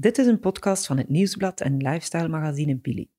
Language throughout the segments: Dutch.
Dit is een podcast van het Nieuwsblad en lifestyle magazine Pili.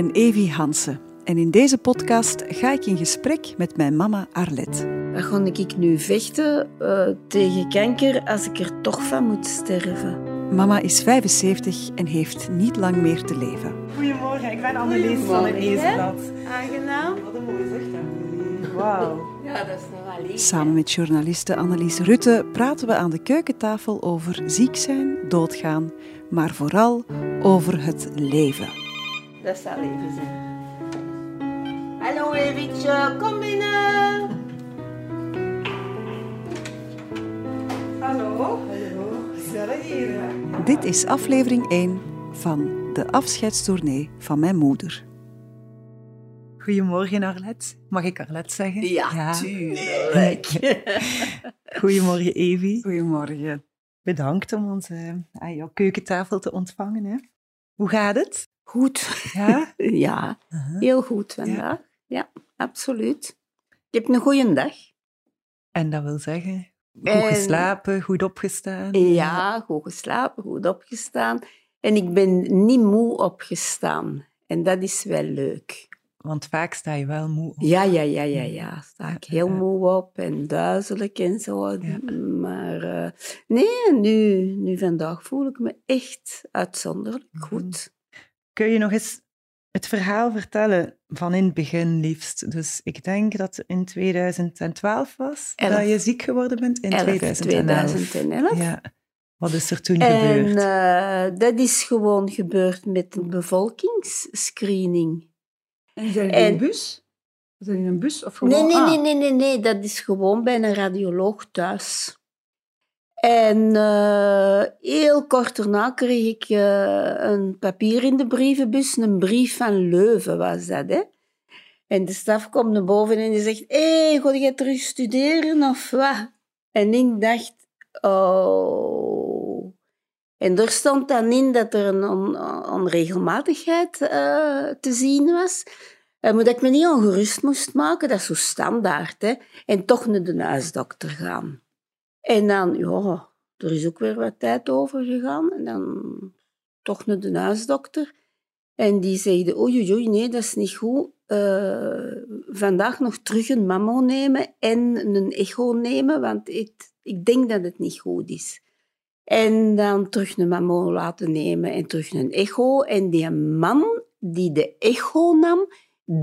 Ben Evie Hansen en in deze podcast ga ik in gesprek met mijn mama Arlette. Waar ga ik nu vechten eh, tegen kanker als ik er toch van moet sterven? Mama is 75 en heeft niet lang meer te leven. Goedemorgen, ik ben Annelies van het Nieuwsblad. Aangenaam. Wat een mooie zicht hebben Wauw. Ja, dat is nog wel lief. Samen met journaliste Annelies Rutte praten we aan de keukentafel over ziek zijn, doodgaan, maar vooral over het leven. Dat zal even zijn. Hallo Evietje, kom binnen. Hallo. Hallo. Gezellig hier. Dit is aflevering 1 van de afscheidstournee van mijn moeder. Goedemorgen Arlette. Mag ik Arlette zeggen? Ja, tuurlijk. Goedemorgen Evie. Goedemorgen. Bedankt om ons eh, aan jouw keukentafel te ontvangen. Hè. Hoe gaat het? Goed. Ja? Ja, heel goed vandaag. Ja, absoluut. Ik heb een goede dag. En dat wil zeggen, goed En- geslapen, goed opgestaan? Ja, goed geslapen, goed opgestaan. En ik ben niet moe opgestaan. En dat is wel leuk. Want vaak sta je wel moe op. Ja, ja, ja, ja, ja. Sta ik heel moe op en duizelig en zo. Ja. Maar eh, nee, nu, nu vandaag voel ik me echt uitzonderlijk Mhm. goed. Kun je nog eens het verhaal vertellen van in het begin liefst? Dus ik denk dat het in 2012 was Elf. dat je ziek geworden bent. In 11, 2011. 2011. Ja. Wat is er toen En gebeurd? eh, dat is gewoon gebeurd met een bevolkingsscreening. En in een bus? Zijn in een bus of gewoon? Nee, nee, Ah, nee, nee, nee, nee, dat is gewoon bij een radioloog thuis. En eh, heel kort daarna kreeg ik eh, een papier in de brievenbus, een brief van Leuven was dat, hè. En de staf komt naar boven en die zegt, hé, hey, ga je terug studeren of wat? En ik dacht, oh... En er stond dan in dat er een on- onregelmatigheid eh, te zien was. Maar dat ik me niet ongerust moest maken, dat is zo standaard. Hè? En toch naar de huisdokter gaan. En dan, ja, er is ook weer wat tijd over gegaan. En dan toch naar de huisdokter. En die zeiden, oei, oei, oei, nee, dat is niet goed. Eh, vandaag nog terug een mammo nemen en een echo nemen, want ik, ik denk dat het niet goed is. En dan terug een mammo laten nemen en terug een echo. En die man die de echo nam,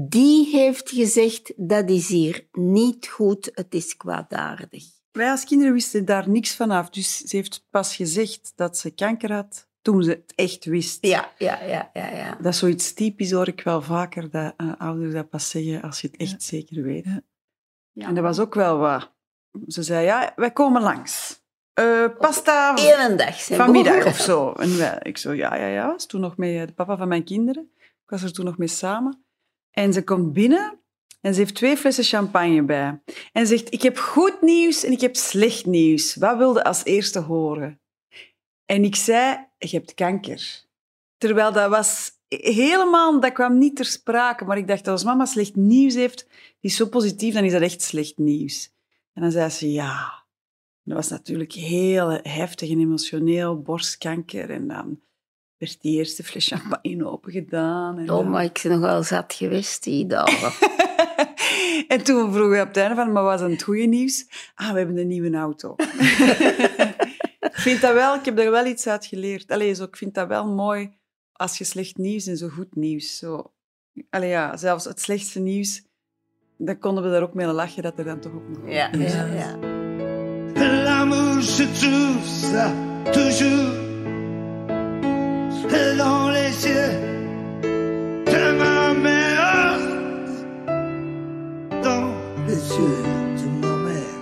die heeft gezegd, dat is hier niet goed, het is kwaadaardig. Wij als kinderen wisten daar niks van af. Dus ze heeft pas gezegd dat ze kanker had toen ze het echt wist. Ja, ja, ja, ja. ja. Dat is zoiets typisch, hoor ik wel vaker, dat eh, ouders dat pas zeggen als je het echt zeker weet. ja. En dat was ook wel wat. Ze zei, ja, wij komen langs. Eh, pasta dag vanmiddag of zo. En wij, ik zo, ja, ja, ja. Was toen nog met eh, de papa van mijn kinderen. Ik was er toen nog mee samen. En ze komt binnen en ze heeft twee flessen champagne bij. En ze zegt, ik heb goed nieuws en ik heb slecht nieuws. Wat wilde als eerste horen? En ik zei, je hebt kanker. Terwijl dat was helemaal, dat kwam niet ter sprake. Maar ik dacht, als mama slecht nieuws heeft, die is zo positief, dan is dat echt slecht nieuws. En dan zei ze, ja. Dat was natuurlijk heel heftig en emotioneel, borstkanker. En dan werd die eerste fles champagne opengedaan. En Oh, maar ik ben nogal zat geweest die dagen. en toen vroegen we op het einde van, maar was dan het goede nieuws? Ah, we hebben een nieuwe auto. ik vind dat wel, ik heb er wel iets uit geleerd. Allee, zo, ik vind dat wel mooi als je slecht nieuws en zo goed nieuws. Zo. Allee, ja, zelfs het slechtste nieuws, dan konden we daar ook mee lachen dat er dan toch ook nog Ja, nieuws ja, was. ja. L'amour, je trouve ça toujours dans les précieux de ma mère.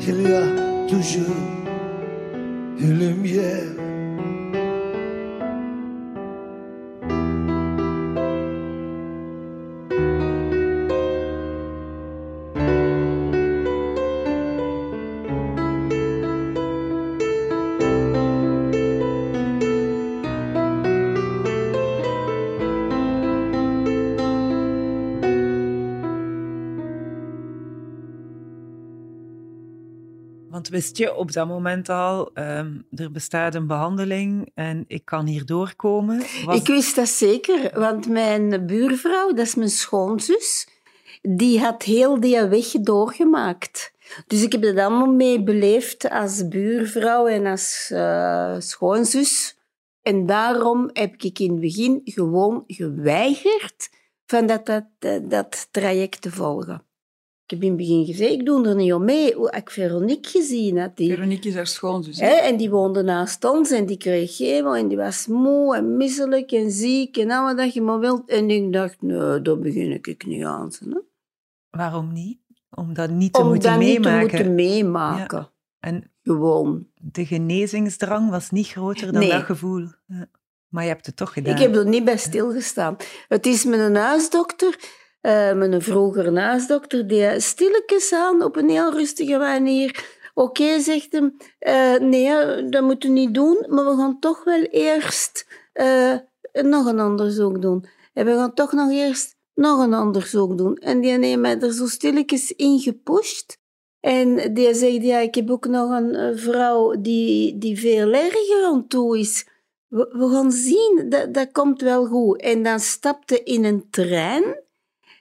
Il y a toujours eu le mien. Wist je op dat moment al, ehm, er bestaat een behandeling en ik kan hier doorkomen? Ik wist dat zeker, want mijn buurvrouw, dat is mijn schoonzus, die had heel die weg doorgemaakt. Dus ik heb dat allemaal mee beleefd als buurvrouw en als eh, schoonzus. En daarom heb ik in het begin gewoon geweigerd van dat, dat, dat traject te volgen. Ik heb in het begin gezegd, ik doe er niet om mee. Hoe ik Veronique gezien had, die, Veronique is haar schoonzus. Hè, en die woonde naast ons en die kreeg chemo en die was moe en misselijk en ziek en al wat je maar wilt. En ik dacht, nee, daar begin ik niet aan. Hè. Waarom niet? Om dat niet te Om moeten dat niet te meemaken. moeten meemaken. En Gewoon. de genezingsdrang was niet groter dan Nee. dat gevoel. Ja. Maar je hebt het toch gedaan. Ik heb er niet bij stilgestaan. Het is met een huisdokter, eh met een vroeger huisdokter, die stilletjes aan op een heel rustige manier. Oké, zegt hem, eh, nee, dat moeten we niet doen, maar we gaan toch wel eerst eh, nog een onderzoek doen. En we gaan toch nog eerst nog een onderzoek doen. En die heeft mij er zo stilletjes in gepusht. En die zegt, ja, ik heb ook nog een eh, vrouw die, die veel erger aan toe is. We, we gaan zien, dat, dat komt wel goed. En dan stapte in een trein.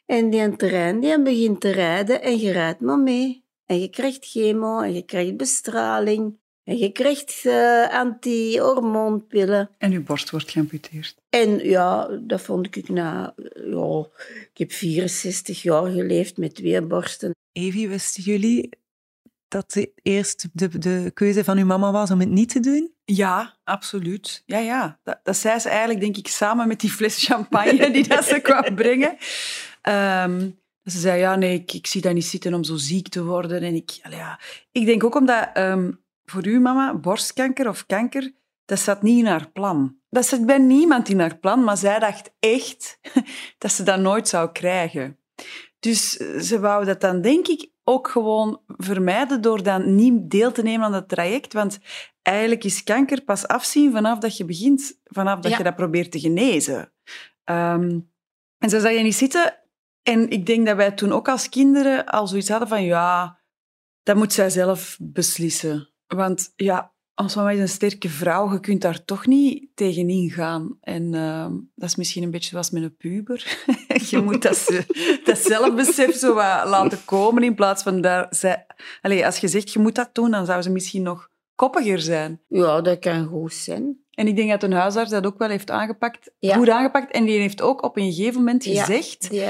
En die trein die begint te rijden en je rijdt maar mee. En je krijgt chemo en je krijgt bestraling. En je krijgt eh, anti-hormoonpillen. En uw borst wordt geamputeerd. En ja, dat vond ik na... Ja, ik heb 64 jaar geleefd met twee borsten. Evie, wisten jullie dat de eerst de, de keuze van uw mama was om het niet te doen? Ja, absoluut. Ja, ja. Dat, dat zei ze eigenlijk, denk ik, samen met die fles champagne die dat ze kwam brengen. Ehm, ze zei, ja, nee, ik, ik zie dat niet zitten om zo ziek te worden. En ik, ja. ik denk ook omdat ehm, voor uw mama borstkanker of kanker, dat zat niet in haar plan. Dat zat bij niemand in haar plan, maar zij dacht echt dat ze dat nooit zou krijgen. Dus eh, ze wou dat dan, denk ik, ook gewoon vermijden door dan niet deel te nemen aan dat traject. Want eigenlijk is kanker pas afzien vanaf dat je begint, vanaf dat Ja. je dat probeert te genezen. Ehm, en ze zag je niet zitten. En ik denk dat wij toen ook als kinderen al zoiets hadden van, ja, dat moet zij zelf beslissen. Want ja, als mama is een sterke vrouw, je kunt daar toch niet tegenin gaan. En ehm, dat is misschien een beetje zoals met een puber. je moet dat, ze- dat zelfbesef zo wat laten komen in plaats van daar... Zij, als je zegt, je moet dat doen, dan zou ze misschien nog koppiger zijn. Ja, dat kan goed zijn. En ik denk dat een huisarts dat ook wel heeft aangepakt, Ja. goed aangepakt. En die heeft ook op een gegeven moment Ja. gezegd Die,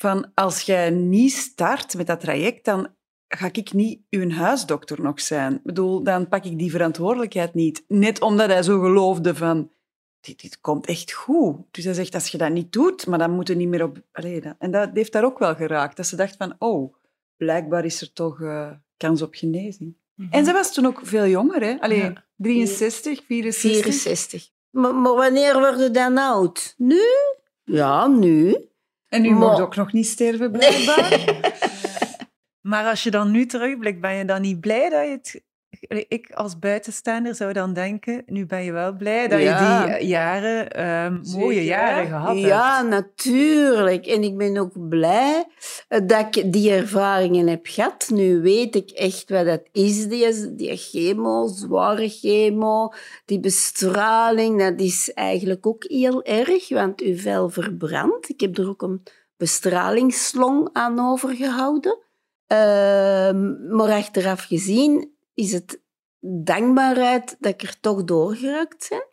van als jij niet start met dat traject, dan ga ik niet uw huisdokter nog zijn. Ik bedoel, dan pak ik die verantwoordelijkheid niet. Net omdat hij zo geloofde van, dit, dit komt echt goed. Dus hij zegt, als je dat niet doet, maar dan moet je niet meer op... Allee, dat- en dat heeft daar ook wel geraakt. Dat ze dacht van, oh, blijkbaar is er toch eh, kans op genezing. En ze was toen ook veel jonger, hè? Allee, Ja. 63, 64. 64. Maar, maar wanneer word je dan oud? Nu? Ja, nu. En u mocht ook nog niet sterven, blijkbaar. Maar als je dan nu terugblikt, ben je dan niet blij dat je het... Ik als buitenstaander zou dan denken, nu ben je wel blij dat Ja. je die jaren, ehm, mooie jaren gehad Ja, hebt. natuurlijk. En ik ben ook blij eh, dat ik die ervaringen heb gehad. Nu weet ik echt wat dat is, die, die chemo, zware chemo, die bestraling. Dat is eigenlijk ook heel erg, want uw vel verbrandt. Ik heb er ook een bestralingsslong aan overgehouden. Ehm, maar achteraf gezien is het dankbaarheid dat ik er toch doorgeraakt ben.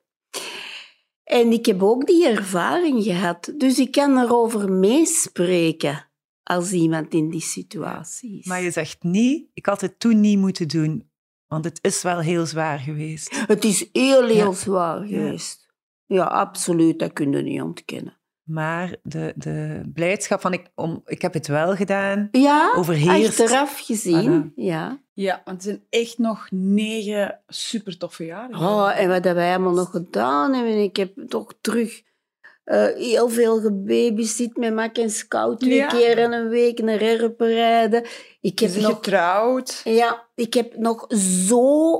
En ik heb ook die ervaring gehad. Dus ik kan erover meespreken als iemand in die situatie is. Maar je zegt niet, ik had het toen niet moeten doen. Want het is wel heel zwaar geweest. Het is heel, heel Ja. zwaar geweest. Ja. absoluut. Dat kun je niet ontkennen. Maar de, de blijdschap van ik, om, ik heb het wel gedaan, Ja, overheerst. achteraf gezien. Voilà. Ja. Ja, want het zijn echt nog negen super toffe jaren. Oh, en wat hebben wij allemaal nog gedaan hebben. Ik heb toch terug eh, heel veel gebabysit met Mac en Scout. Twee Ja. keer in een week naar Erpen rijden. Ik heb nog... getrouwd. Ja, ik heb nog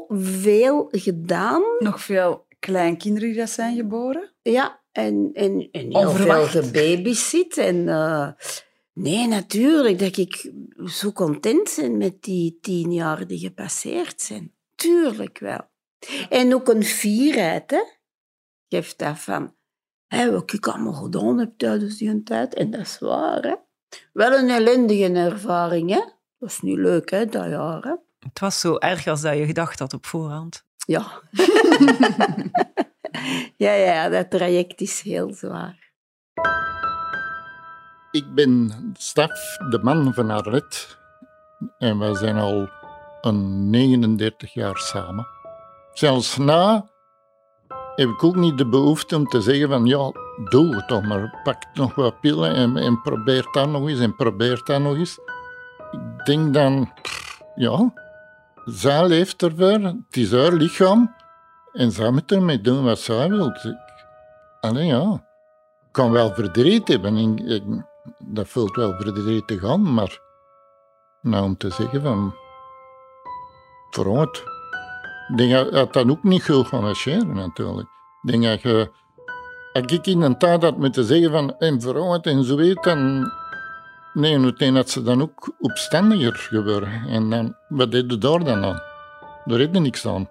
zoveel gedaan. Nog veel kleinkinderen die dat zijn geboren. Ja, en, en, en heel Onverwacht. veel gebabysit. En eh, nee, natuurlijk dat ik zo content ben met die tien jaar die gepasseerd zijn. Tuurlijk wel. En ook een fierheid, hè. Geeft dat van, hè, wat ik allemaal gedaan heb tijdens die tijd. En dat is waar, hè. Wel een ellendige ervaring, hè. Dat is niet leuk, hè, dat jaar, hè. Het was zo erg als dat je gedacht had op voorhand. Ja. ja, ja, dat traject is heel zwaar. Ik ben Stef, de man van Arlet. En wij zijn al een 39 jaar samen. Zelfs na heb ik ook niet de behoefte om te zeggen van ja, doe het toch maar. Pak nog wat pillen en, en probeer dat nog eens en probeer dat nog eens. Ik denk dan, ja, zij leeft ervoor. Het is haar lichaam. En zij moet ermee doen wat zij wil. Ik- Allee, ja. Ik kan wel verdriet hebben. en dat voelt wel verdrietig aan, maar nou om te zeggen van vooruit. Ik denk dat dat dan ook niet goed gaan marcheren natuurlijk. Ik denk dat als ik in een tijd had moeten zeggen van en en zo weet, dan nee, meteen dat ze dan ook opstandiger gebeuren. En dan, wat deed je daar dan aan? Daar heb je niks aan.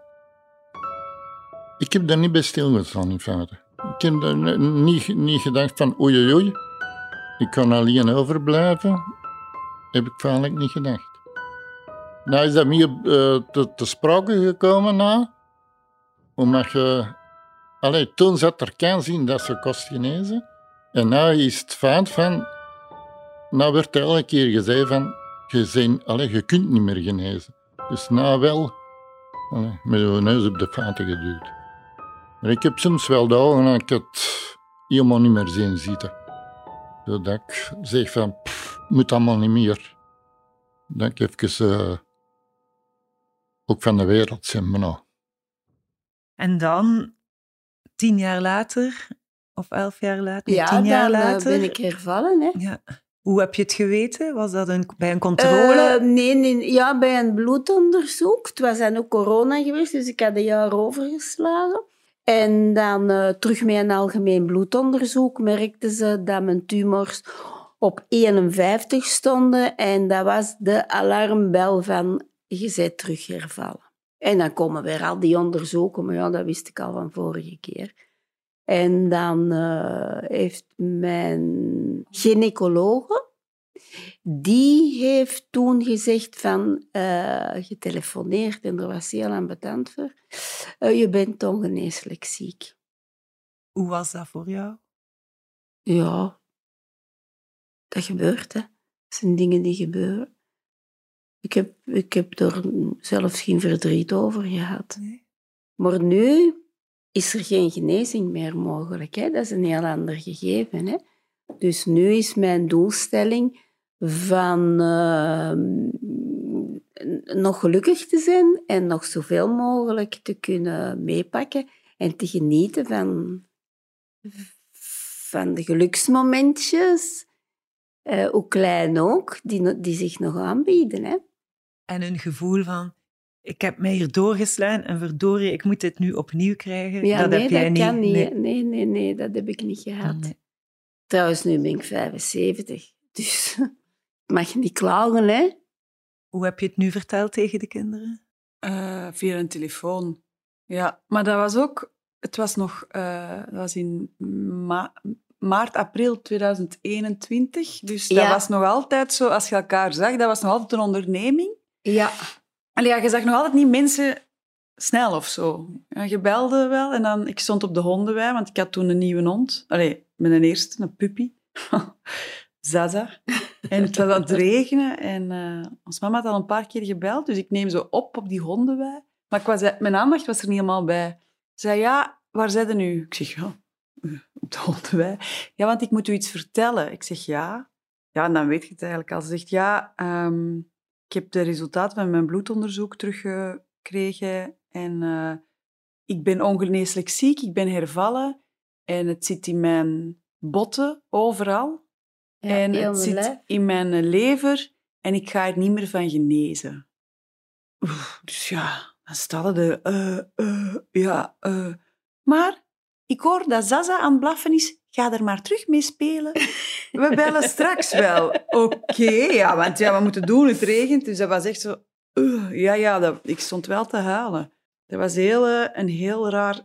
Ik heb daar niet bij stilgestaan in feite. Ik heb daar niet, niet gedacht van oei oei ik kan alleen overblijven. Heb ik feitelijk niet gedacht. Nou is dat meer eh, te, te sprake gekomen na, omdat je... Allee, toen zat er kans in dat ze kost genezen. En nu is het feit van... Nou werd er elke keer gezegd van... Je, zijn, allee, je kunt niet meer genezen. Dus nou wel... Met je neus op de feiten geduwd. Ik heb soms wel dagen dat ik het helemaal niet meer zien zitten. Zodat ik zeg van, pff, moet allemaal niet meer. Dat ik even eh, ook van de wereld zijn. Maar nou, En dan, tien jaar later, of elf jaar later, Ja, tien jaar dan eh, later. ben ik hervallen, hè. Ja. Hoe heb je het geweten? Was dat een, bij een controle? Eh, nee, nee, ja, bij een bloedonderzoek. Het was dan ook corona geweest, dus ik had een jaar overgeslagen. En dan eh, terug met een algemeen bloedonderzoek merkten ze dat mijn tumors op 51 stonden. En dat was de alarmbel van je bent terug hervallen. En dan komen weer al die onderzoeken, maar ja, dat wist ik al van vorige keer. En dan eh, heeft mijn gynaecologe, die heeft toen gezegd van, eh, getelefoneerd en er was heel ambetant voor, eh, je bent ongeneeslijk ziek. Hoe was dat voor jou? Ja, dat gebeurt, hè. Dat zijn dingen die gebeuren. Ik heb, ik heb er zelfs geen verdriet over gehad. Nee. Maar nu is er geen genezing meer mogelijk. Hè? Dat is een heel ander gegeven. Hè? Dus nu is mijn doelstelling van ehm, nog gelukkig te zijn en nog zoveel mogelijk te kunnen meepakken en te genieten van, van de geluksmomentjes, eh, hoe klein ook, die, die zich nog aanbieden. Hè? En een gevoel van, ik heb mij hier doorgeslaan en verdorie, ik moet dit nu opnieuw krijgen. Ja, dat nee, heb jij dat niet. kan niet. Nee. Nee, nee, nee, dat heb ik niet gehad. Nee. Trouwens, nu ben ik 75, dus mag niet klagen, hè? Hoe heb je het nu verteld tegen de kinderen? Eh, via een telefoon. Ja, maar dat was ook... Het was nog... eh, dat was in ma- maart, april 2021. Dus dat Ja. was nog altijd zo, als je elkaar zag, dat was nog altijd een onderneming. Ja. Allee, ja, je zag nog altijd niet mensen snel of zo. Ja, je belde wel en dan... Ik stond op de hondenwei, want ik had toen een nieuwe hond. Allee, mijn eerste, een puppy. Zaza. En het was aan het regenen en eh ons mama had al een paar keer gebeld, dus ik neem ze op op die hondenwei. Maar ik was, mijn aandacht was er niet helemaal bij. Ze zei, ja, waar zijn ze nu? Ik zeg, ja, Doolden wij. Ja, want ik moet u iets vertellen. Ik zeg ja. Ja, en dan weet je het eigenlijk al. Ze zegt ja, ehm, ik heb de resultaten van mijn bloedonderzoek teruggekregen en eh, ik ben ongeneeslijk ziek, ik ben hervallen en het zit in mijn botten overal. Ja, en het zit lijf. in mijn lever en ik ga er niet meer van genezen. Oef, dus ja, dan stellen de... eh, eh, ja, eh. Maar ik hoor dat Zaza aan het blaffen is. Ga er maar terug mee spelen. We bellen straks wel. Oké, ja, want ja, we moeten doen. Het regent. Dus dat was echt zo... ja, ja, dat, ik stond wel te huilen. Dat was heel, een heel raar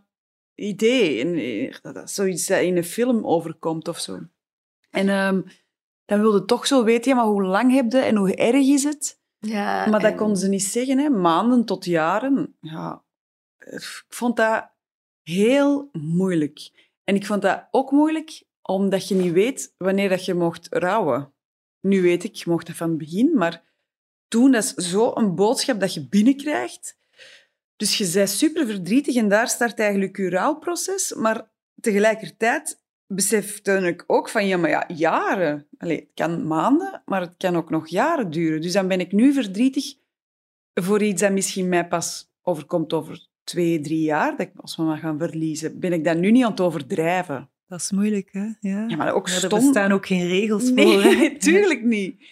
idee. En, dat, dat zoiets dat in een film overkomt of zo. En ehm, dan wilde toch zo weten, ja, maar hoe lang heb je en hoe erg is het? Ja, Maar dat en- konden ze niet zeggen, hè. maanden tot jaren. Ja, ik vond dat heel moeilijk. En ik vond dat ook moeilijk omdat je niet weet wanneer dat je mocht rouwen. Nu weet ik, je mocht dat van het begin, maar toen, dat is zo een boodschap dat je binnenkrijgt. Dus je bent super verdrietig en daar start eigenlijk je rouwproces. Maar tegelijkertijd besefte ik ook van, ja, maar ja, jaren. Allee, het kan maanden, maar het kan ook nog jaren duren. Dus dan ben ik nu verdrietig voor iets dat misschien mij pas overkomt over twee, drie jaar, dat ik als mama gaan verliezen. Ben ik dat nu niet aan het overdrijven? Dat is moeilijk, hè? Ja. Ja, maar ook Ja, er bestaan ook geen regels voor. hè. Nee, tuurlijk niet.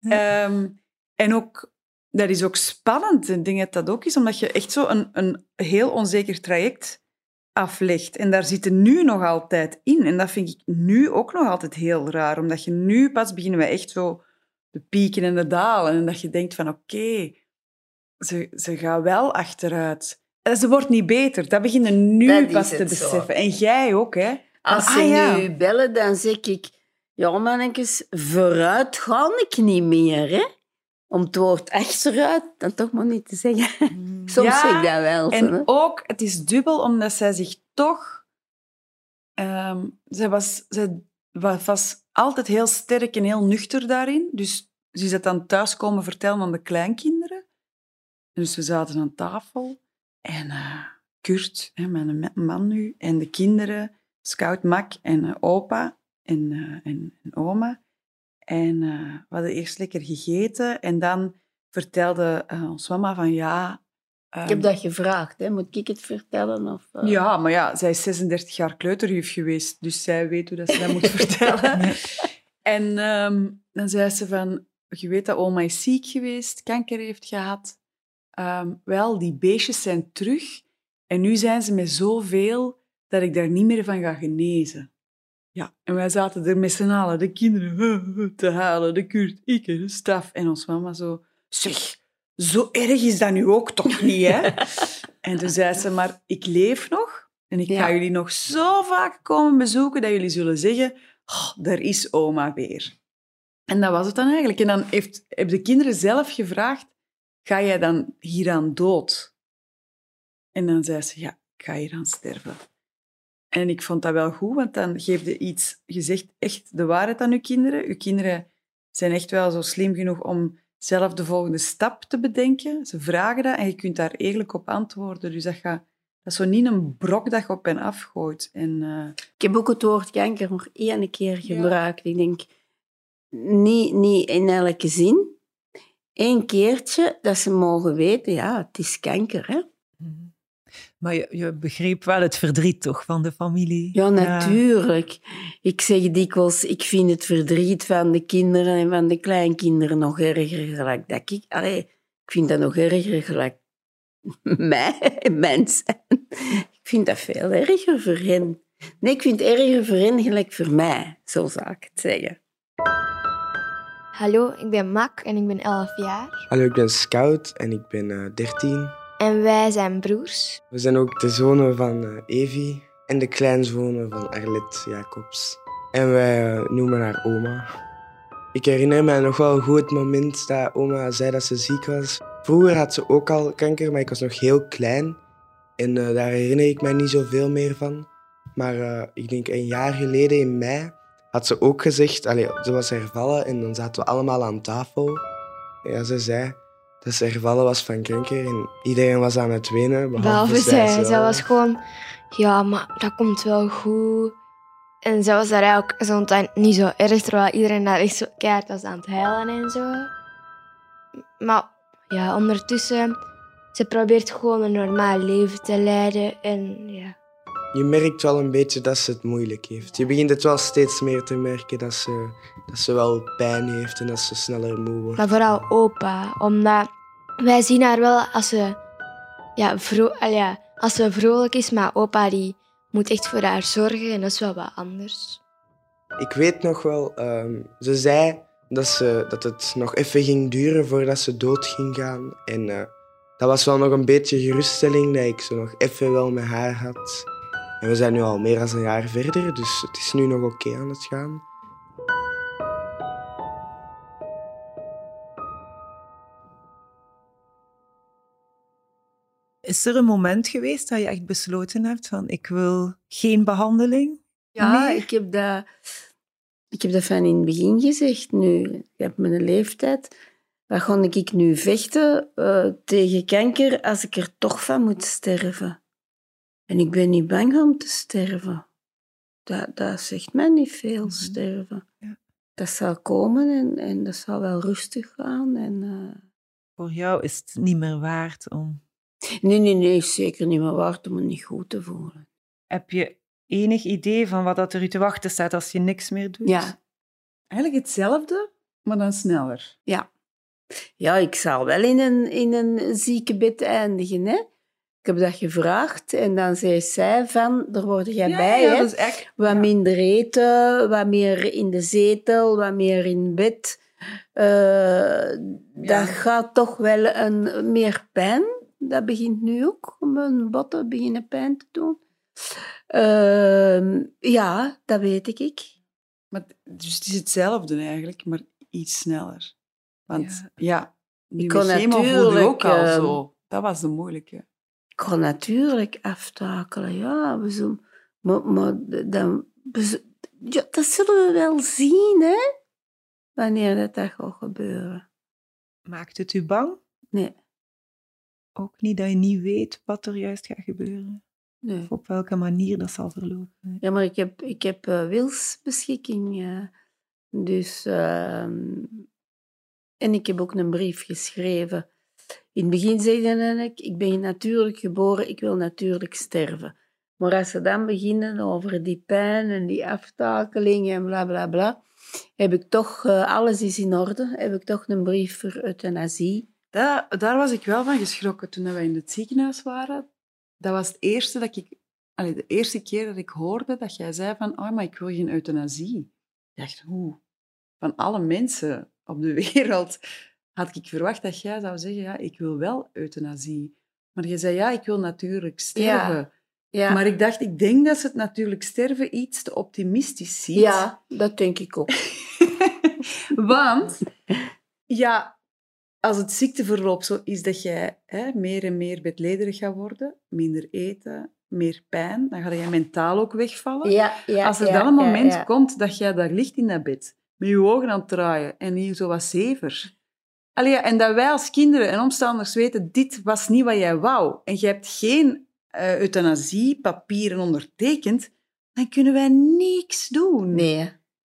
Ehm, en ook, dat is ook spannend. Ik denk dat dat ook is, omdat je echt zo een, een heel onzeker traject aflegt. En daar zitten nu nog altijd in. En dat vind ik nu ook nog altijd heel raar. Omdat je nu pas beginnen we echt zo de pieken en de dalen. En dat je denkt van, oké, ze, ze gaat wel achteruit. En ze wordt niet beter. Dat beginnen nu Dat pas te zo. beseffen. En jij ook, hè. Als Ah, ze ja. nu bellen, dan zeg ik... Ja, mannetjes, vooruit ga ik niet meer, hè. Om het woord achteruit dan toch maar niet te zeggen. Soms Ja, zeg ik dat wel. hè. En ook, het is dubbel, omdat zij zich toch... ehm zij, was, zij wa- was altijd heel sterk en heel nuchter daarin. Dus ze is het dan thuis komen vertellen aan de kleinkinderen. En dus we zaten aan tafel. En eh, Kurt, hè, mijn ma- man nu, en de kinderen, Scout Mac en eh, opa en, eh, en, en oma. En eh, we hadden eerst lekker gegeten. En dan vertelde eh, ons mama van ja... Ik heb dat gevraagd, hè. Moet ik het vertellen? Of, eh? Ja, maar ja, zij is 36 jaar kleuterjuf geweest, dus zij weet hoe dat ze dat moet vertellen. En ehm, dan zei ze van, je weet dat oma is ziek geweest, kanker heeft gehad. Ehm, wel, die beestjes zijn terug en nu zijn ze met zoveel dat ik daar niet meer van ga genezen. Ja, en wij zaten er met z'n allen, de kinderen, te halen, de Kurt, ik, de staf. En ons mama zo, zeg, zo erg is dat nu ook toch niet, hè? En toen zei ze, maar ik leef nog en ik Ja. ga jullie nog zo vaak komen bezoeken dat jullie zullen zeggen, oh, daar is oma weer. En dat was het dan eigenlijk. En dan heeft, hebben de kinderen zelf gevraagd, ga jij dan hieraan dood? En dan zei ze, ja, ik ga hieraan sterven. En ik vond dat wel goed, want dan geef je iets, je zegt echt de waarheid aan je kinderen. Je kinderen zijn echt wel zo slim genoeg om zelf de volgende stap te bedenken. Ze vragen dat en je kunt daar eerlijk op antwoorden. Dus dat, gaat, dat is zo niet een brok dat je op en af gooit. En, eh, Ik heb ook het woord kanker nog één keer gebruikt. Ik denk, niet, niet in elke zin. Eén keertje dat ze mogen weten, ja, het is kanker, hè. Maar je, je begreep wel het verdriet toch van de familie? Ja, natuurlijk. Ik zeg dikwijls, ik vind het verdriet van de kinderen en van de kleinkinderen nog erger gelijk dat ik... Allee, ik vind dat nog erger gelijk mij, mensen. Ik vind dat veel erger voor hen. Nee, ik vind het erger voor hen gelijk voor mij, zo zou ik het zeggen. Hallo, ik ben Mak en ik ben 11 jaar. Hallo, ik ben Scout en ik ben eh 13. En wij zijn broers. We zijn ook de zonen van eh, Evi en de kleinzonen van Arlet Jacobs. En wij eh, noemen haar oma. Ik herinner me nog wel goed het moment dat oma zei dat ze ziek was. Vroeger had ze ook al kanker, maar ik was nog heel klein. En eh, daar herinner ik mij niet zoveel meer van. Maar ik denk een jaar geleden in mei had ze ook gezegd... Ze was hervallen en dan zaten we allemaal aan tafel. Ja, ze zei dat ze hervallen was van kanker en iedereen was aan het wenen. Behalve, Behalve zij. Zij was gewoon... Ja, maar dat komt wel goed. En zij was daar eigenlijk tijd niet zo erg, terwijl iedereen daar echt zo keihard was aan het huilen en zo. Maar ja, ondertussen, ze probeert gewoon een normaal leven te leiden en ja. Je merkt wel een beetje dat ze het moeilijk heeft. Je begint het wel steeds meer te merken dat ze, dat ze wel pijn heeft en dat ze sneller moe wordt. Maar vooral opa, omdat wij zien haar wel als ze, ja, vro ja, als ze vrolijk is, maar opa die moet echt voor haar zorgen en dat is wel wat anders. Ik weet nog wel, ehm, ze zei dat, ze, dat het nog even ging duren voordat ze dood ging gaan. En eh, dat was wel nog een beetje geruststelling dat ik zo nog even wel met haar had. En we zijn nu al meer dan een jaar verder, dus het is nu nog oké aan het gaan. Is er een moment geweest dat je echt besloten hebt van ik wil geen behandeling? Ja, meer? ik heb dat, ik heb dat van in het begin gezegd. Nu, ik heb mijn leeftijd. Waar ga ik nu vechten eh, tegen kanker als ik er toch van moet sterven? En ik ben niet bang om te sterven. Dat, dat zegt mij niet veel, sterven. Ja. Dat zal komen en, en dat zal wel rustig gaan. En, eh, Voor jou is het niet meer waard om. Nee, nee, nee, zeker niet meer waard om me niet goed te voelen. Heb je enig idee van wat dat er u te wachten staat als je niks meer doet? Ja, Eigenlijk hetzelfde, maar dan sneller. ja. Ja, ik zal wel in een, in een ziekenbed eindigen, hè. Ik heb dat gevraagd en dan zei zij van, daar word jij bij, ja, hè. is echt... Wat ja. minder eten, wat meer in de zetel, wat meer in bed. Eh, Dat gaat toch wel een, meer pijn. Dat begint nu ook. Mijn botten beginnen pijn te doen. Ehm, ja, dat weet ik. Maar, dus het is hetzelfde eigenlijk, maar iets sneller. Want Ja. ja, Ik kon natuurlijk, ook al ehm, zo. Dat was de moeilijke. Kon natuurlijk aftakelen, ja. We zullen, maar, maar dan, we ja, dat zullen we wel zien, hè. Wanneer dat, dat gaat gebeuren. Maakt het u bang? Nee, Ook niet dat je niet weet wat er juist gaat gebeuren? nee. Of op welke manier dat zal verlopen? Ja, maar ik heb, ik heb eh, wilsbeschikking. dus, ehm, en ik heb ook een brief geschreven. In het begin zei ik, ik ben natuurlijk geboren, ik wil natuurlijk sterven. Maar als ze dan beginnen over die pijn en die aftakeling en bla bla bla, heb ik toch, eh, alles is in orde, heb ik toch een brief voor euthanasie. Daar was ik wel van geschrokken toen we in het ziekenhuis waren. Dat was het eerste dat ik... De eerste keer dat ik hoorde dat jij zei van oh, maar ik wil geen euthanasie. Ik dacht, hoe? Van alle mensen op de wereld had ik verwacht dat jij zou zeggen, ja, ik wil wel euthanasie. Maar je zei, ja, ik wil natuurlijk sterven. Ja, Maar ik dacht, ik denk dat ze het natuurlijk sterven iets te optimistisch ziet. ja dat denk ik ook. Want, ja, als het ziekteverloop zo is dat jij hè, meer en meer bedlederig gaat worden, minder eten, meer pijn, dan ga je mentaal ook wegvallen. Ja, ja, als er ja, dan een moment komt dat jij daar ligt in dat bed, met je ogen aan het draaien en hier zo wat zever. Allee, en dat wij als kinderen en omstanders weten, dit was niet wat jij wou. En je hebt geen eh euthanasiepapieren ondertekend, dan kunnen wij niks doen. Nee.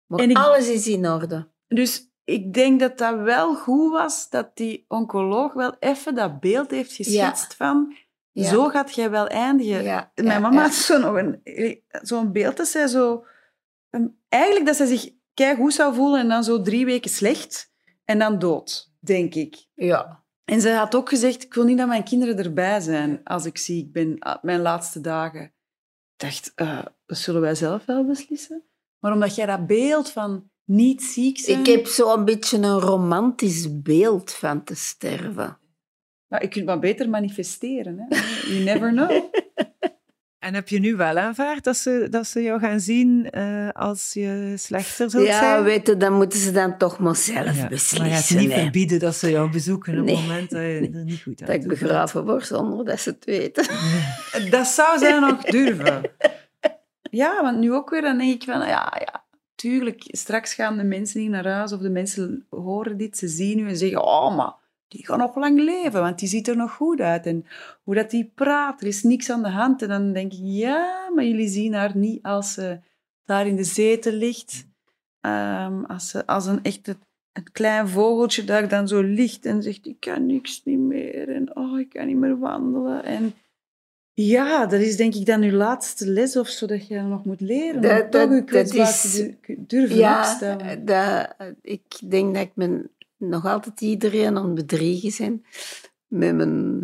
Maar En ik- alles is in orde. Dus ik denk dat dat wel goed was, dat die oncoloog wel even dat beeld heeft geschetst van, Ja. zo gaat jij wel eindigen. Ja, Mijn mama had zo nog een, zo'n beeld dat zij zo... een- eigenlijk dat zij zich goed zou voelen en dan zo drie weken slecht en dan dood, denk ik. Ja. En zij had ook gezegd, ik wil niet dat mijn kinderen erbij zijn als ik ziek ben, ah, mijn laatste dagen. Ik dacht, eh, dat zullen wij zelf wel beslissen. Maar omdat jij dat beeld van niet ziek zijn... Ik heb zo'n beetje een romantisch beeld van te sterven. Nou, je kunt maar beter manifesteren. Hè? You never know. En heb je nu wel aanvaard dat ze, dat ze jou gaan zien eh, als je slechter zult Ja, zijn? weet je, dan moeten ze dan toch maar zelf Ja, Maar je beslissen. niet hè. verbieden dat ze jou bezoeken op Nee. het moment dat je er niet goed aan Dat ik begraven word zonder dat ze het weten. Dat zou zij nog durven. Ja, want nu ook weer, dan denk ik van, ja, ja, tuurlijk, straks gaan de mensen hier naar huis of de mensen horen dit, ze zien u en zeggen, oh, maar die gaat nog lang leven, want die ziet er nog goed uit. En hoe dat die praat, er is niks aan de hand. En dan denk ik, ja, maar jullie zien haar niet als ze daar in de zetel ligt. Ehm, als, ze, als een echt een, klein vogeltje daar dan zo ligt en zegt, ik kan niks niet meer. En oh, ik kan niet meer wandelen. En ja, dat is denk ik dan uw laatste les of zo dat je nog moet leren. Dat- toch je dat is- durven Ja, opstellen. dat, ik denk dat ik me nog altijd iedereen aan het bedriegen ben. Met mijn,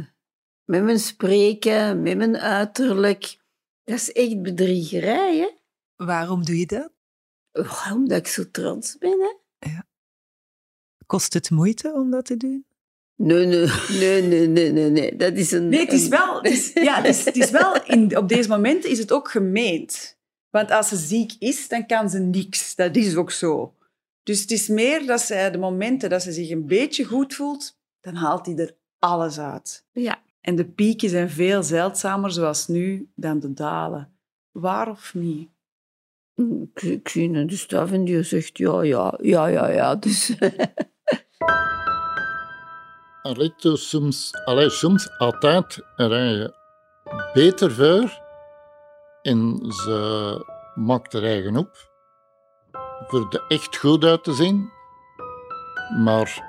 met mijn spreken, met mijn uiterlijk. Dat is echt bedriegerij, hè? Waarom doe je dat? Oh, Omdat ik zo trots ben, hè? Kost het moeite om dat te doen? Nee, nee, nee, nee, nee, nee, nee. Dat is een... Nee, het is wel, het is, ja, het is, het is wel in, op deze momenten is het ook gemeend. Want als ze ziek is, dan kan ze niks. Dat is ook zo. Dus het is meer dat ze de momenten dat ze zich een beetje goed voelt, dan haalt hij er alles uit. Ja. En de pieken zijn veel zeldzamer, zoals nu, dan de dalen. Waar of niet? Ik, ik zie een de staf en die zegt ja, ja, ja, ja, ja. Dus Allee, dus soms, allee, soms altijd rijden beter voor en ze maakt er eigen op voor er echt goed uit te zien. Maar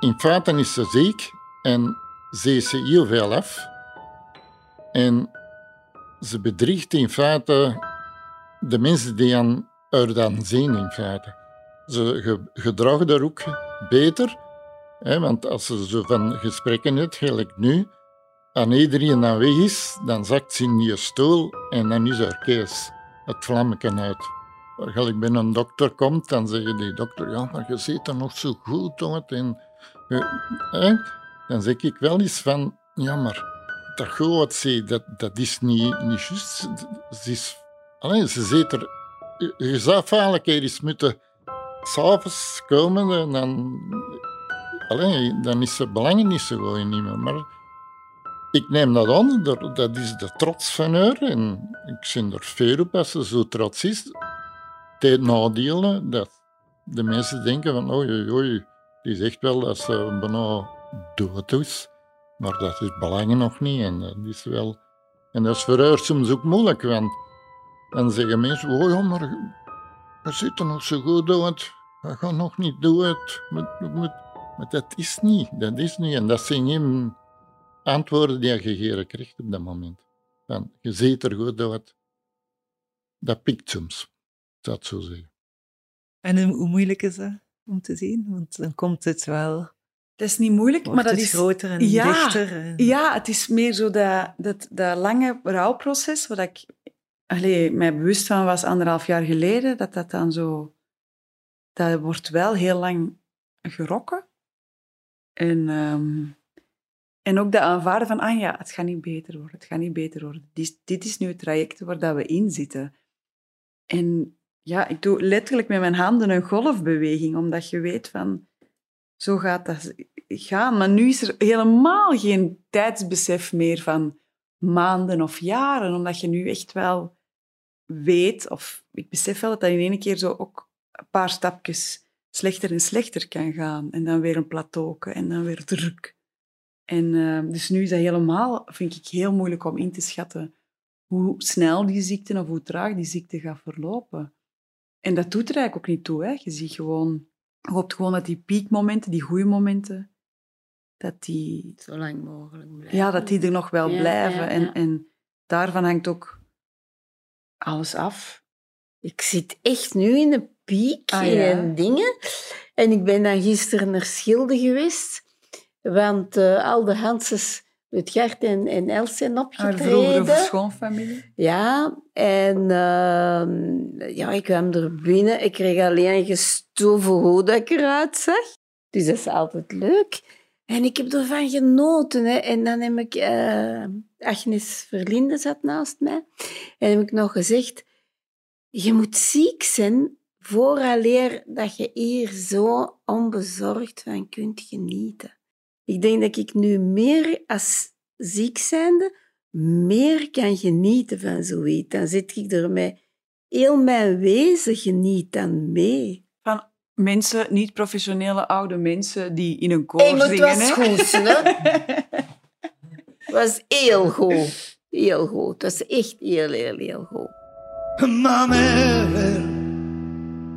in feite is ze ziek en ze is heel veel af. En ze bedriegt in feite de mensen die aan haar dan zien in feite. Ze ge- gedragen daar ook beter. Hè, want als ze zo van gesprekken hebt, gelijk nu, aan iedereen dan weg is, dan zakt ze in je stoel en dan is haar kees het vlammetje uit. Gelijk bij een dokter komt, dan zeggen die dokter, ja, maar je ziet er nog zo goed uit. En, dan zeg ik wel eens van, ja, maar dat goed ze, dat, dat is niet, niet juist. Ze, is, allee, ze ziet er... Je zou eigenlijk eens moeten s'avonds komen en dan Allee, dan is het belangen niet zo goed meer. Maar ik neem dat aan, dat- is de trots van haar. En ik ben er veel op als ze zo trots is. Het nadelen, dat de mensen denken van oei, oei, die zegt wel dat ze bijna dood is. Maar dat is belangen nog niet. En dat is wel... En dat is soms ook moeilijk, want dan zeggen mensen, oh ja, maar je ziet er nog zo goed uit. Je gaat nog niet dood. Maar dat is niet, dat is niet. En dat zijn geen antwoorden die je gegeven krijgt op dat moment. Van, je ziet er goed uit. Dat pikt soms, het zo zeggen. En hoe moeilijk is dat om te zien? Want dan komt het wel, Dat is niet moeilijk, wordt maar dat het is... groter en Ja, dichter. En... Ja, het is meer zo dat, dat, dat lange rouwproces, waar ik allee, mij bewust van was anderhalf jaar geleden, dat dat dan zo... Dat wordt wel heel lang gerokken. En, ehm, en ook dat aanvaarden van, ah ja, het gaat niet beter worden, het gaat niet beter worden. Dit, dit is nu het traject waar dat we in zitten. En ja, ik doe letterlijk met mijn handen een golfbeweging, omdat je weet van, zo gaat dat gaan. Maar nu is er helemaal geen tijdsbesef meer van maanden of jaren, omdat je nu echt wel weet, of ik besef wel dat dat in één keer zo ook een paar stapjes slechter en slechter kan gaan. En dan weer een plateau en dan weer druk. En eh, dus nu is dat helemaal, vind ik, heel moeilijk om in te schatten hoe snel die ziekte of hoe traag die ziekte gaat verlopen. En dat doet er eigenlijk ook niet toe. Hè. Je ziet gewoon, je hoopt gewoon dat die piekmomenten, die goede momenten, dat die, zo lang mogelijk blijven. ja, dat die er nog wel Ja, blijven. ja, En, ja. en daarvan hangt ook alles af. Ik zit echt nu in een piek Ah, en dingen. En ik ben dan gisteren naar Schilde geweest. Want eh, al de Hanses met Gert en, en Els zijn Haar opgetreden. vroegere schoonfamilie. Ja, en ehm, ja, ik kwam er binnen. Ik kreeg alleen een gestoven hoe dat ik eruit zag. Dus dat is altijd leuk. En ik heb ervan genoten. Hè. En dan heb ik... eh, Agnes Verlinde zat naast mij. En heb ik nog gezegd... Je moet ziek zijn vooraleer dat je hier zo onbezorgd van kunt genieten. Ik denk dat ik nu meer als ziek zijnde meer kan genieten van zoiets. Dan zit ik er met heel mijn wezen geniet dan mee. Van mensen, niet professionele oude mensen die in een koor Hey, maar het zingen. was hè. goed, hè? Het was heel goed. Heel goed. Het was echt heel, heel, heel goed. Ma mère, elle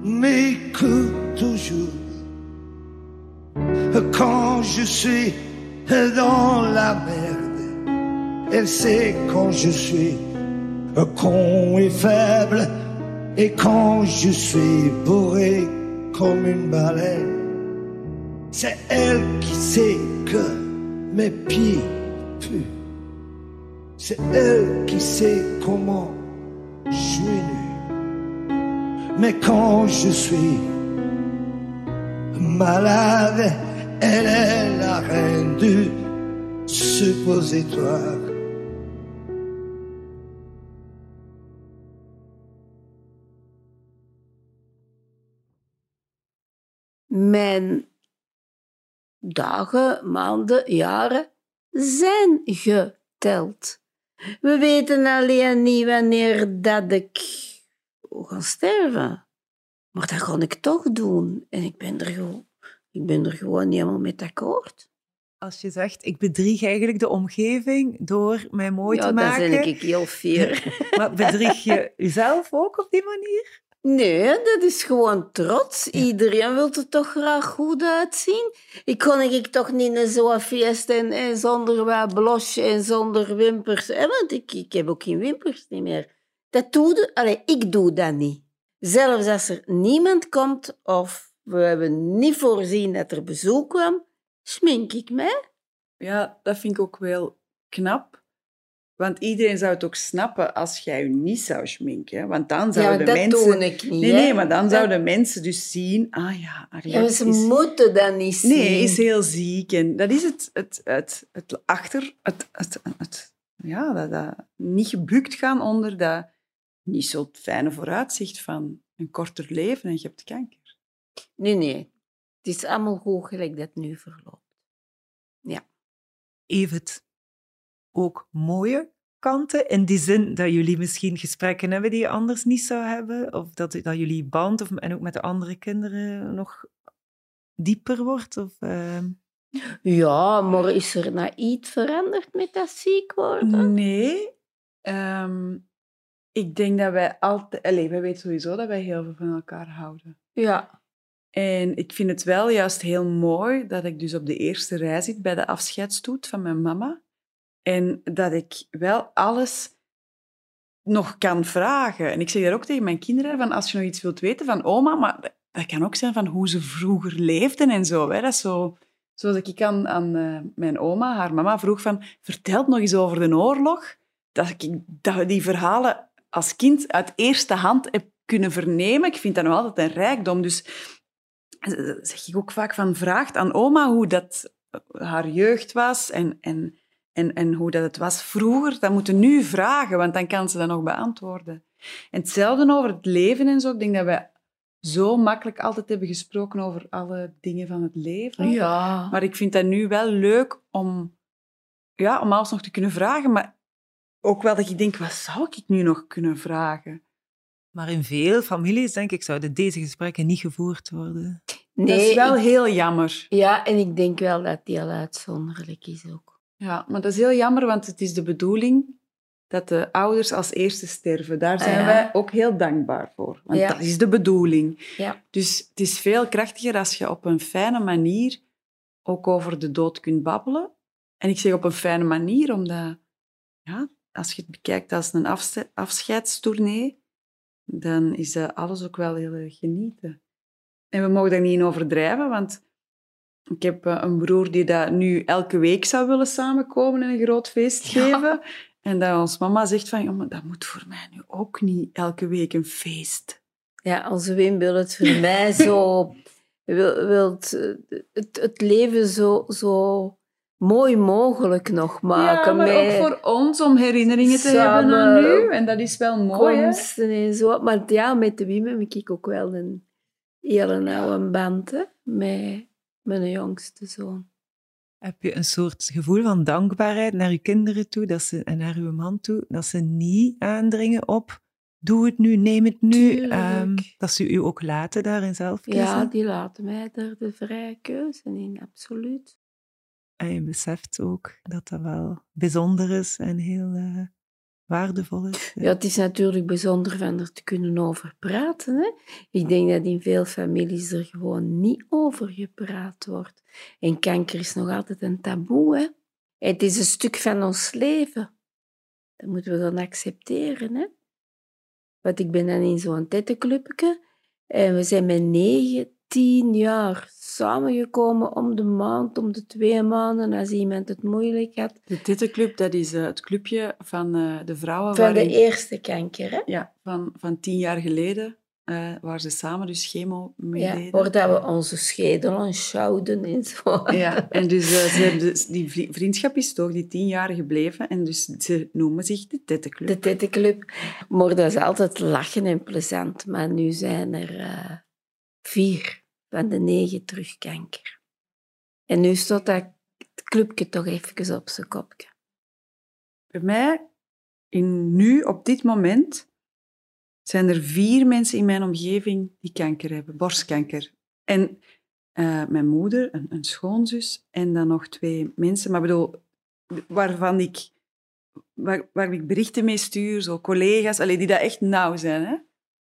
m'écoute toujours. Quand je suis dans la merde, elle sait quand je suis con et faible, et quand je suis bourré comme une baleine. C'est elle qui sait que mes pieds puent. C'est elle qui sait comment je suis nu. Mais quand je suis malade, elle. Mijn dagen, maanden, jaren zijn geteld. We weten alleen niet wanneer dat ik ga sterven. Maar dat ga ik toch doen. En ik ben er gewoon, ik ben er gewoon niet helemaal mee akkoord. Als je zegt, ik bedrieg eigenlijk de omgeving door mij mooi ja, te dan maken. ben ik heel fier. Maar bedrieg je jezelf ook op die manier? Nee, dat is gewoon trots. Iedereen wil er toch graag goed uitzien. Ik kon ik toch niet naar zo'n feest en, en zonder wat blush en zonder wimpers. Hè? Want ik, ik heb ook geen wimpers niet meer. Dat doe de, allee, ik doe dat niet. Zelfs als er niemand komt of we hebben niet voorzien dat er bezoek kwam, smink ik mij. Ja, dat vind ik ook wel knap. Want iedereen zou het ook snappen als jij je niet zou schminken. Want dan Ja, zouden dat mensen... niet. Nee, nee, maar dan Dat- zouden mensen dus zien... Ah ja, Ariane Ja, ze is... moeten dat niet zien. Nee, is heel ziek. En dat is het, het, het, het achter... Het, het, het, ja, dat, dat niet gebukt gaan onder dat niet zo fijne vooruitzicht van een korter leven en je hebt kanker. Nee, nee. Het is allemaal goed gelijk dat nu verloopt. Heeft ook mooie kanten, in die zin dat jullie misschien gesprekken hebben die je anders niet zou hebben, of dat, dat jullie band of, en ook met de andere kinderen nog dieper wordt? Of, ehm, Ja, maar is er nou iets veranderd met dat ziek worden? Nee. Ehm, ik denk dat wij altijd... Allee, wij weten sowieso dat wij heel veel van elkaar houden. Ja. En ik vind het wel juist heel mooi dat ik dus op de eerste rij zit bij de afscheidstoet van mijn mama. En dat ik wel alles nog kan vragen. En ik zeg daar ook tegen mijn kinderen, van als je nog iets wilt weten van oma, maar dat kan ook zijn van hoe ze vroeger leefden en zo. Hè. Dat is zo zoals ik aan, aan eh, mijn oma, haar mama, vroeg van, vertel nog eens over de oorlog. Dat ik dat die verhalen als kind uit eerste hand heb kunnen vernemen. Ik vind dat nog altijd een rijkdom. Dus zeg ik ook vaak van, vraagt aan oma hoe dat haar jeugd was en, en, en, en hoe dat het was vroeger. Dat moeten nu vragen, want dan kan ze dat nog beantwoorden. En hetzelfde over het leven en zo. Ik denk dat wij zo makkelijk altijd hebben gesproken over alle dingen van het leven. Ja. Maar ik vind dat nu wel leuk om, ja, om alles nog te kunnen vragen. Maar ook wel dat ik denk, wat zou ik nu nog kunnen vragen? Maar in veel families, denk ik, zouden deze gesprekken niet gevoerd worden. Nee, dat is wel ik- heel jammer. ja, en ik denk wel dat die al uitzonderlijk is ook. Ja, maar dat is heel jammer, want het is de bedoeling dat de ouders als eerste sterven. Daar zijn Ja. wij ook heel dankbaar voor. Want Ja. dat is de bedoeling. Ja. Dus het is veel krachtiger als je op een fijne manier ook over de dood kunt babbelen. En ik zeg op een fijne manier, omdat ja, als je het bekijkt als een afscheidstournee, dan is dat alles ook wel heel erg genieten. En we mogen daar niet in overdrijven, want ik heb eh, een broer die dat nu elke week zou willen samenkomen en een groot feest Ja. geven. En dat ons mama zegt van, ja, maar dat moet voor mij nu ook niet elke week een feest. Ja, onze Wim wil het voor mij zo... Wil, wilt eh, het, het leven zo, zo mooi mogelijk nog maken. ja, maar met ook voor ons om herinneringen te hebben aan nu. En dat is wel mooi, hè? en zo. Maar ja, met de Wim heb ik ook wel een hele nauwe band hè, met mijn jongste zoon. Heb je een soort gevoel van dankbaarheid naar je kinderen toe dat ze, en naar uw man toe, dat ze niet aandringen op doe het nu, neem het nu, ehm, dat ze u ook laten daarin zelf kiezen? Ja, die laten mij er de vrije keuze in, absoluut. En je beseft ook dat dat wel bijzonder is en heel eh, waardevol is? Ja, het is natuurlijk bijzonder van er te kunnen over praten. Hè? Ik denk dat in veel families er gewoon niet over gepraat wordt. En kanker is nog altijd een taboe. Hè? Het is een stuk van ons leven. Dat moeten we dan accepteren. Hè? Want ik ben dan in zo'n tettenclubje en we zijn met negen, tien jaar samengekomen om de maand, om de twee maanden, als iemand het moeilijk had. De Tittenclub, dat is eh, het clubje van eh, de vrouwen. Van de eerste kanker, hè? Ja, van, van tien jaar geleden, eh, waar ze samen dus chemo mee Ja, deden. waar dat we onze schedel aanschouwden en zo. Ja, en dus, ze hebben dus die vri- vriendschap is toch die tien jaar gebleven. En dus ze noemen zich de Tettenclub. De tettenclub. Maar dat is altijd lachen en plezant. Maar nu zijn er vier van de negen terug kanker. En nu staat dat clubje toch even op zijn kopje. Bij mij, in, nu, op dit moment, zijn er vier mensen in mijn omgeving die kanker hebben, borstkanker. En eh, mijn moeder, een, een schoonzus en dan nog twee mensen, maar bedoel, waarvan ik, waar, waar ik berichten mee stuur, zo collega's, allee, die dat echt nauw zijn. Hè?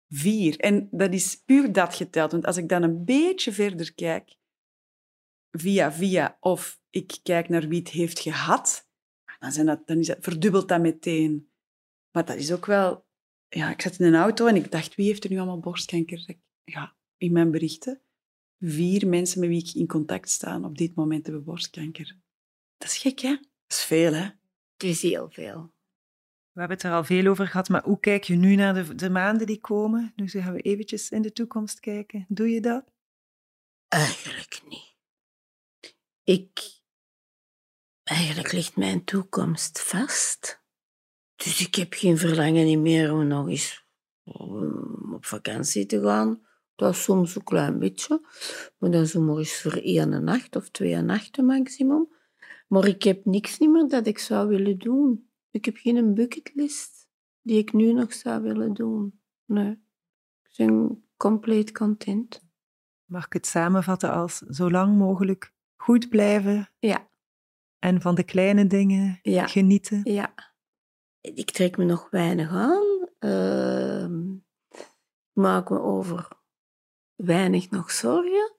Vier. En dat is puur dat geteld. Want als ik dan een beetje verder kijk, via via, of ik kijk naar wie het heeft gehad, dan, zijn dat, dan is dat, verdubbelt dat meteen. Maar dat is ook wel... Ja, ik zat in een auto en ik dacht, wie heeft er nu allemaal borstkanker? Ja, in mijn berichten. Vier mensen met wie ik in contact sta op dit moment hebben borstkanker. Dat is gek, hè? Dat is veel, hè? Het is heel veel. We hebben het er al veel over gehad, maar hoe kijk je nu naar de, de maanden die komen? Nu gaan we eventjes in de toekomst kijken. Doe je dat? Eigenlijk niet. Ik... Eigenlijk ligt mijn toekomst vast. Dus ik heb geen verlangen meer om nog eens op vakantie te gaan. Dat is soms een klein beetje. Maar dan zo maar eens voor één nacht of twee nachten maximum. Maar ik heb niks meer dat ik zou willen doen. Ik heb geen bucketlist die ik nu nog zou willen doen. Nee. Ik ben compleet content. Mag ik het samenvatten als zo lang mogelijk goed blijven Ja. en van de kleine dingen Ja. genieten? Ja. Ik trek me nog weinig aan. Ehm, ik maak me over weinig nog zorgen.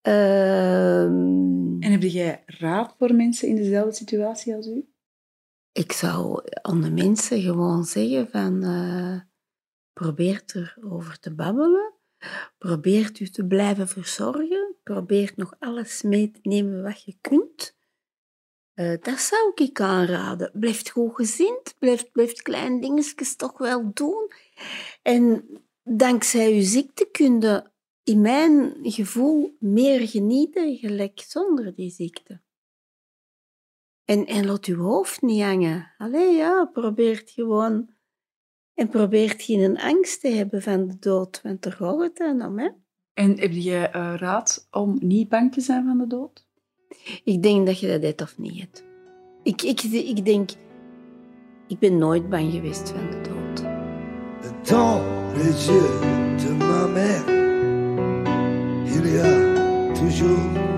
Ehm, En heb jij raad voor mensen in dezelfde situatie als u? Ik zou aan de mensen gewoon zeggen van... eh probeer erover te babbelen. Probeer u te blijven verzorgen. Probeer nog alles mee te nemen wat je kunt. Eh, dat zou ik aanraden. Blijf goed gezind. Blijf, kleine dingetjes toch wel doen. En dankzij uw ziekte kun je in mijn gevoel meer genieten gelijk zonder die ziekte. En, en laat uw hoofd niet hangen. Allee, ja, probeert gewoon... En probeert geen angst te hebben van de dood, want daar gaat het dan om, hè. En heb je eh, raad om niet bang te zijn van de dood? Ik denk dat je dat hebt of niet hebt. Ik, ik, ik denk... Ik ben nooit bang geweest van de dood. Dans les yeux de ma mère, il y a toujours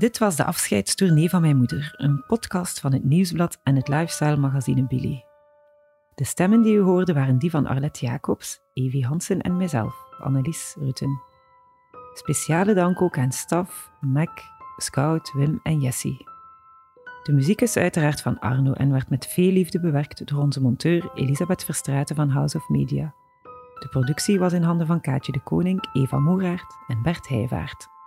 Dit was de afscheidstournee van mijn moeder, een podcast van het Nieuwsblad en het lifestyle magazine Billy. De stemmen die u hoorde waren die van Arlette Jacobs, Evie Hansen en mijzelf, Annelies Rutten. Speciale dank ook aan Staf, Mac, Scout, Wim en Jessie. De muziek is uiteraard van Arno en werd met veel liefde bewerkt door onze monteur Elisabeth Verstraeten van House of Media. De productie was in handen van Kaatje de Koning, Eva Moeraert en Bert Heijvaart.